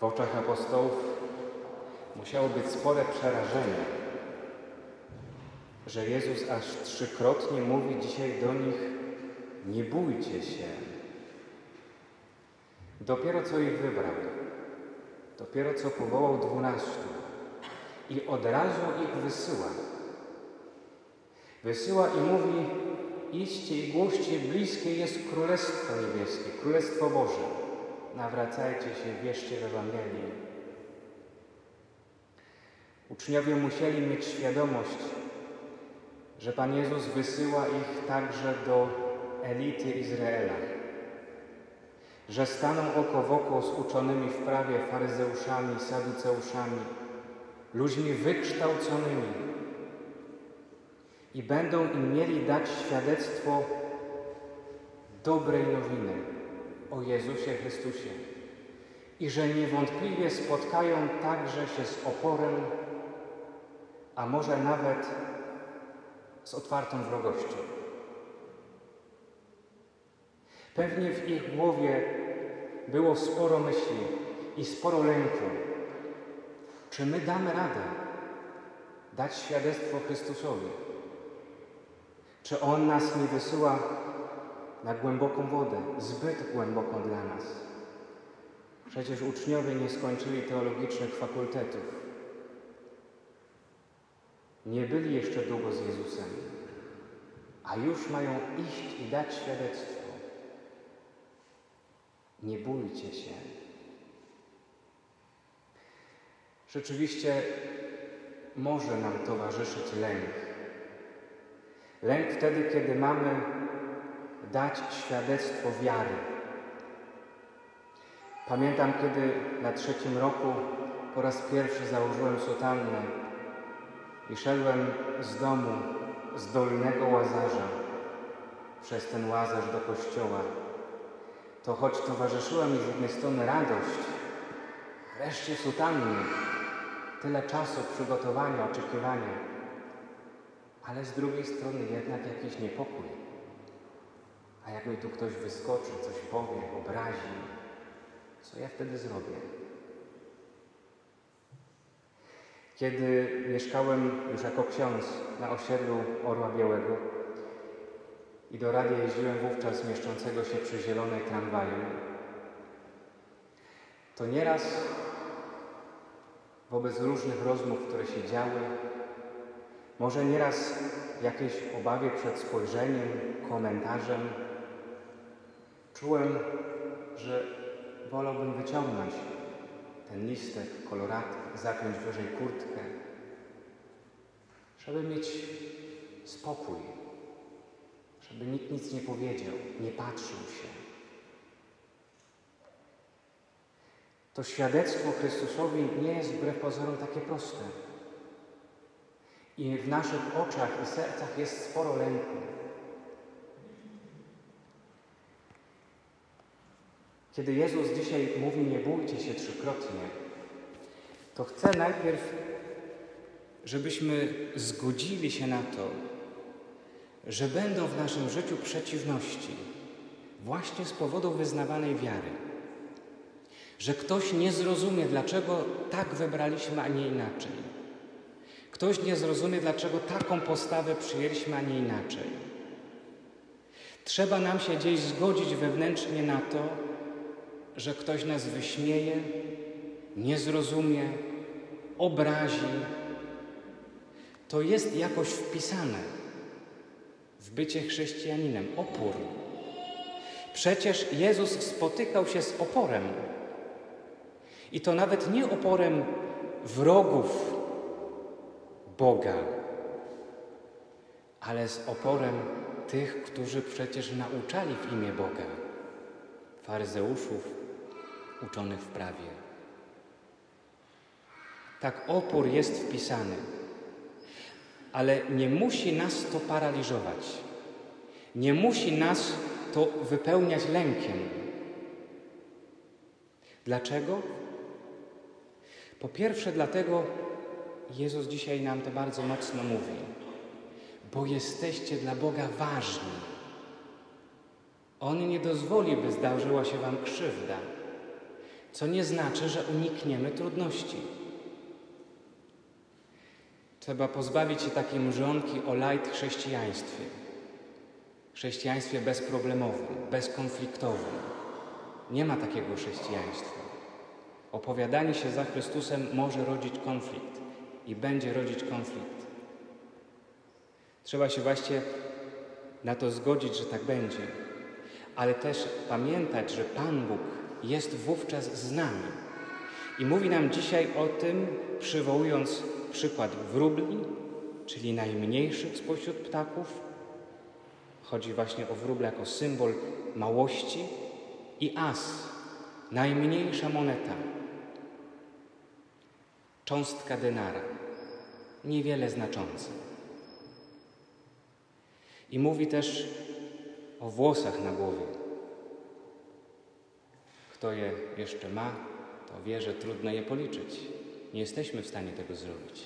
W oczach apostołów musiało być spore przerażenie, że Jezus aż trzykrotnie mówi dzisiaj do nich: Nie bójcie się. Dopiero co ich wybrał, dopiero co powołał dwunastu i od razu ich wysyła. Wysyła i mówi: Idźcie i głoście, bliskie jest Królestwo Niebieskie, Królestwo Boże. Nawracajcie się, wierzcie w Ewangelię. Uczniowie musieli mieć świadomość, że Pan Jezus wysyła ich także do elity Izraela, że staną oko w oko z uczonymi w prawie faryzeuszami, saduceuszami, ludźmi wykształconymi i będą im mieli dać świadectwo dobrej nowiny o Jezusie Chrystusie i że niewątpliwie spotkają także się z oporem, a może nawet z otwartą wrogością. Pewnie w ich głowie było sporo myśli i sporo lęku. Czy my damy radę dać świadectwo Chrystusowi? Czy On nas nie wysyła na głęboką wodę, zbyt głęboką dla nas? Przecież uczniowie nie skończyli teologicznych fakultetów. Nie byli jeszcze długo z Jezusem, a już mają iść i dać świadectwo. Nie bójcie się. Rzeczywiście może nam towarzyszyć lęk. Lęk wtedy, kiedy mamy dać świadectwo wiary. Pamiętam, kiedy na trzecim roku po raz pierwszy założyłem sutannę i szedłem z domu, z Dolnego Łazarza, przez ten Łazarz do kościoła. To choć towarzyszyła mi z jednej strony radość, wreszcie sutanny, tyle czasu przygotowania, oczekiwania, ale z drugiej strony jednak jakiś niepokój. A jak mi tu ktoś wyskoczy, coś powie, obrazi, co ja wtedy zrobię? Kiedy mieszkałem już jako ksiądz na osiedlu Orła Białego i do radia jeździłem wówczas mieszczącego się przy zielonej tramwaju, to nieraz wobec różnych rozmów, które się działy, może nieraz jakiejś obawie przed spojrzeniem, komentarzem, czułem, że wolałbym wyciągnąć ten listek, koloratek, zapiąć wyżej kurtkę, żeby mieć spokój, żeby nikt nic nie powiedział, nie patrzył się. To świadectwo Chrystusowi nie jest wbrew pozorom takie proste. I w naszych oczach i sercach jest sporo lęku. Kiedy Jezus dzisiaj mówi nie bójcie się trzykrotnie, to chcę najpierw, żebyśmy zgodzili się na to, że będą w naszym życiu przeciwności właśnie z powodu wyznawanej wiary. Że ktoś nie zrozumie, dlaczego tak wybraliśmy, a nie inaczej. Ktoś nie zrozumie, dlaczego taką postawę przyjęliśmy, a nie inaczej. Trzeba nam się gdzieś zgodzić wewnętrznie na to, że ktoś nas wyśmieje, nie zrozumie, obrazi. To jest jakoś wpisane w bycie chrześcijaninem opór. Przecież Jezus spotykał się z oporem. I to nawet nie oporem wrogów Boga, ale z oporem tych, którzy przecież nauczali w imię Boga, faryzeuszów, uczonych w prawie. Tak opór jest wpisany, ale nie musi nas to paraliżować. Nie musi nas to wypełniać lękiem. Dlaczego? Po pierwsze, dlatego Jezus dzisiaj nam to bardzo mocno mówi, bo jesteście dla Boga ważni. On nie dozwoli, by zdarzyła się Wam krzywda. Co nie znaczy, że unikniemy trudności. Trzeba pozbawić się takiej mrzonki o light chrześcijaństwie. Chrześcijaństwie bezproblemowym, bezkonfliktowym. Nie ma takiego chrześcijaństwa. Opowiadanie się za Chrystusem może rodzić konflikt i będzie rodzić konflikt. Trzeba się właśnie na to zgodzić, że tak będzie, ale też pamiętać, że Pan Bóg jest wówczas z nami. I mówi nam dzisiaj o tym, przywołując przykład wróbli, czyli najmniejszych spośród ptaków. Chodzi właśnie o wróble jako symbol małości i as, najmniejsza moneta, cząstka denara, niewiele znacząca. I mówi też o włosach na głowie. Kto je jeszcze ma, to wie, że trudno je policzyć. Nie jesteśmy w stanie tego zrobić.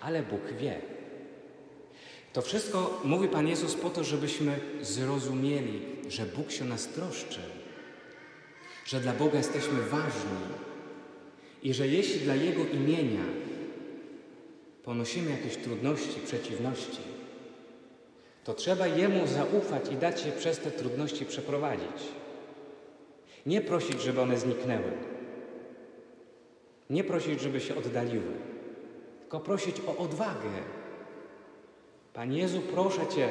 Ale Bóg wie. To wszystko mówi Pan Jezus po to, żebyśmy zrozumieli, że Bóg się nas troszczy, że dla Boga jesteśmy ważni i że jeśli dla Jego imienia ponosimy jakieś trudności, przeciwności, to trzeba Jemu zaufać i dać się przez te trudności przeprowadzić. Nie prosić, żeby one zniknęły. Nie prosić, żeby się oddaliły, tylko prosić o odwagę. Panie Jezu, proszę Cię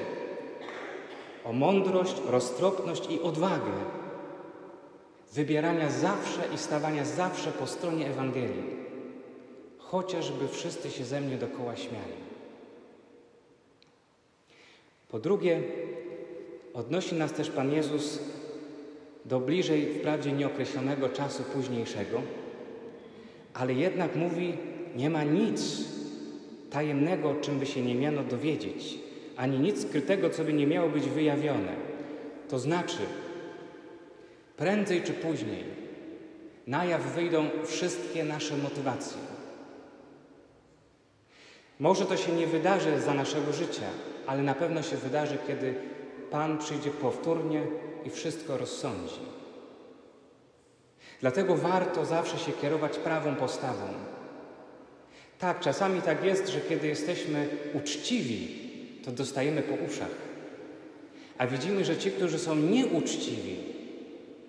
o mądrość, roztropność i odwagę wybierania zawsze i stawania zawsze po stronie Ewangelii, chociażby wszyscy się ze mnie dokoła śmiali. Po drugie, odnosi nas też Pan Jezus do bliżej wprawdzie nieokreślonego czasu późniejszego, ale jednak mówi, nie ma nic tajemnego, czym by się nie miano dowiedzieć, ani nic skrytego, co by nie miało być wyjawione. To znaczy, prędzej czy później na jaw wyjdą wszystkie nasze motywacje. Może to się nie wydarzy za naszego życia, ale na pewno się wydarzy, kiedy Pan przyjdzie powtórnie i wszystko rozsądzi. Dlatego warto zawsze się kierować prawą postawą. Tak, czasami tak jest, że kiedy jesteśmy uczciwi, to dostajemy po uszach. A widzimy, że ci, którzy są nieuczciwi,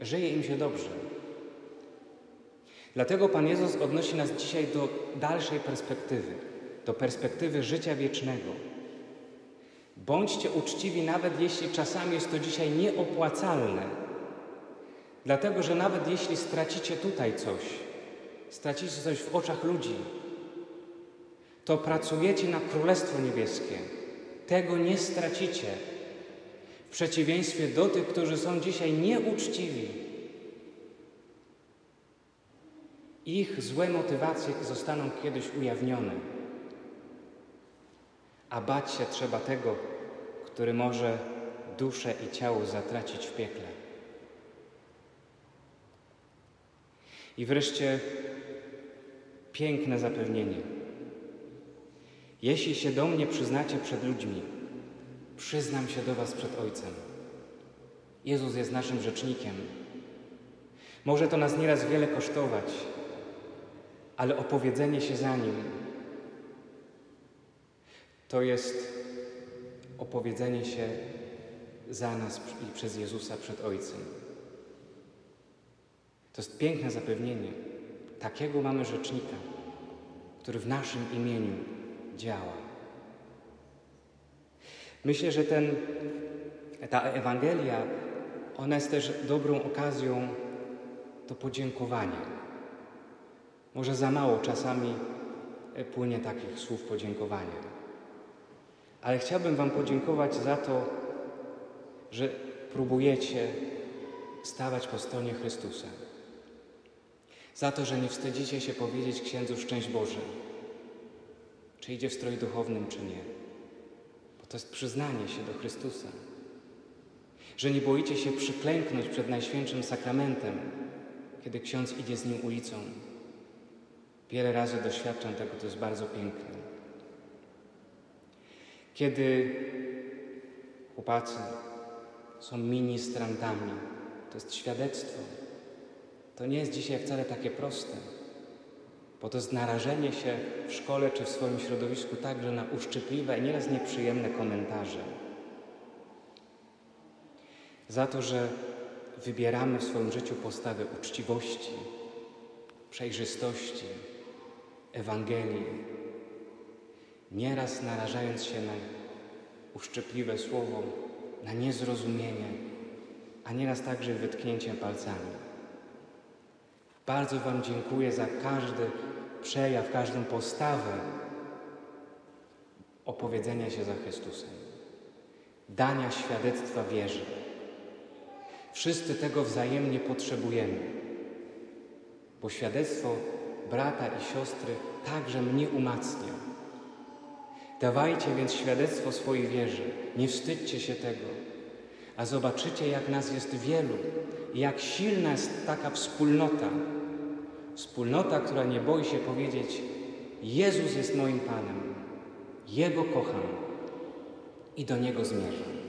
żyje im się dobrze. Dlatego Pan Jezus odnosi nas dzisiaj do dalszej perspektywy, do perspektywy życia wiecznego. Bądźcie uczciwi, nawet jeśli czasami jest to dzisiaj nieopłacalne. Dlatego, że nawet jeśli stracicie tutaj coś, stracicie coś w oczach ludzi, to pracujecie na Królestwo Niebieskie. Tego nie stracicie. W przeciwieństwie do tych, którzy są dzisiaj nieuczciwi. Ich złe motywacje zostaną kiedyś ujawnione. A bać się trzeba tego, który może duszę i ciało zatracić w piekle. I wreszcie piękne zapewnienie. Jeśli się do mnie przyznacie przed ludźmi, przyznam się do Was przed Ojcem. Jezus jest naszym rzecznikiem. Może to nas nieraz wiele kosztować, ale opowiedzenie się za Nim to jest opowiedzenie się za nas i przez Jezusa przed Ojcem. To jest piękne zapewnienie. Takiego mamy rzecznika, który w naszym imieniu działa. Myślę, że ten, ta Ewangelia, ona jest też dobrą okazją do podziękowania. Może za mało czasami płynie takich słów podziękowania. Ale chciałbym Wam podziękować za to, że próbujecie stawać po stronie Chrystusa. Za to, że nie wstydzicie się powiedzieć księdzu szczęść Boże, czy idzie w stroju duchownym, czy nie. Bo to jest przyznanie się do Chrystusa. Że nie boicie się przyklęknąć przed Najświętszym Sakramentem, kiedy ksiądz idzie z nim ulicą. Wiele razy doświadczam tego, to jest bardzo piękne. Kiedy chłopacy są ministrantami, to jest świadectwo. to nie jest dzisiaj wcale takie proste, bo to jest narażenie się w szkole czy w swoim środowisku także na uszczypliwe i nieraz nieprzyjemne komentarze. Za to, że wybieramy w swoim życiu postawę uczciwości, przejrzystości, Ewangelii, nieraz narażając się na uszczypliwe słowo, na niezrozumienie, a nieraz także wytknięciem palcami. Bardzo Wam dziękuję za każdy przejaw, każdą postawę opowiedzenia się za Chrystusem, dania świadectwa wierzy. Wszyscy tego wzajemnie potrzebujemy, bo świadectwo brata i siostry także mnie umacnia. Dawajcie więc świadectwo swojej wierze, nie wstydźcie się tego, a zobaczycie, jak nas jest wielu jak silna jest taka wspólnota. Wspólnota, która nie boi się powiedzieć: Jezus jest moim Panem, Jego kocham i do Niego zmierzam.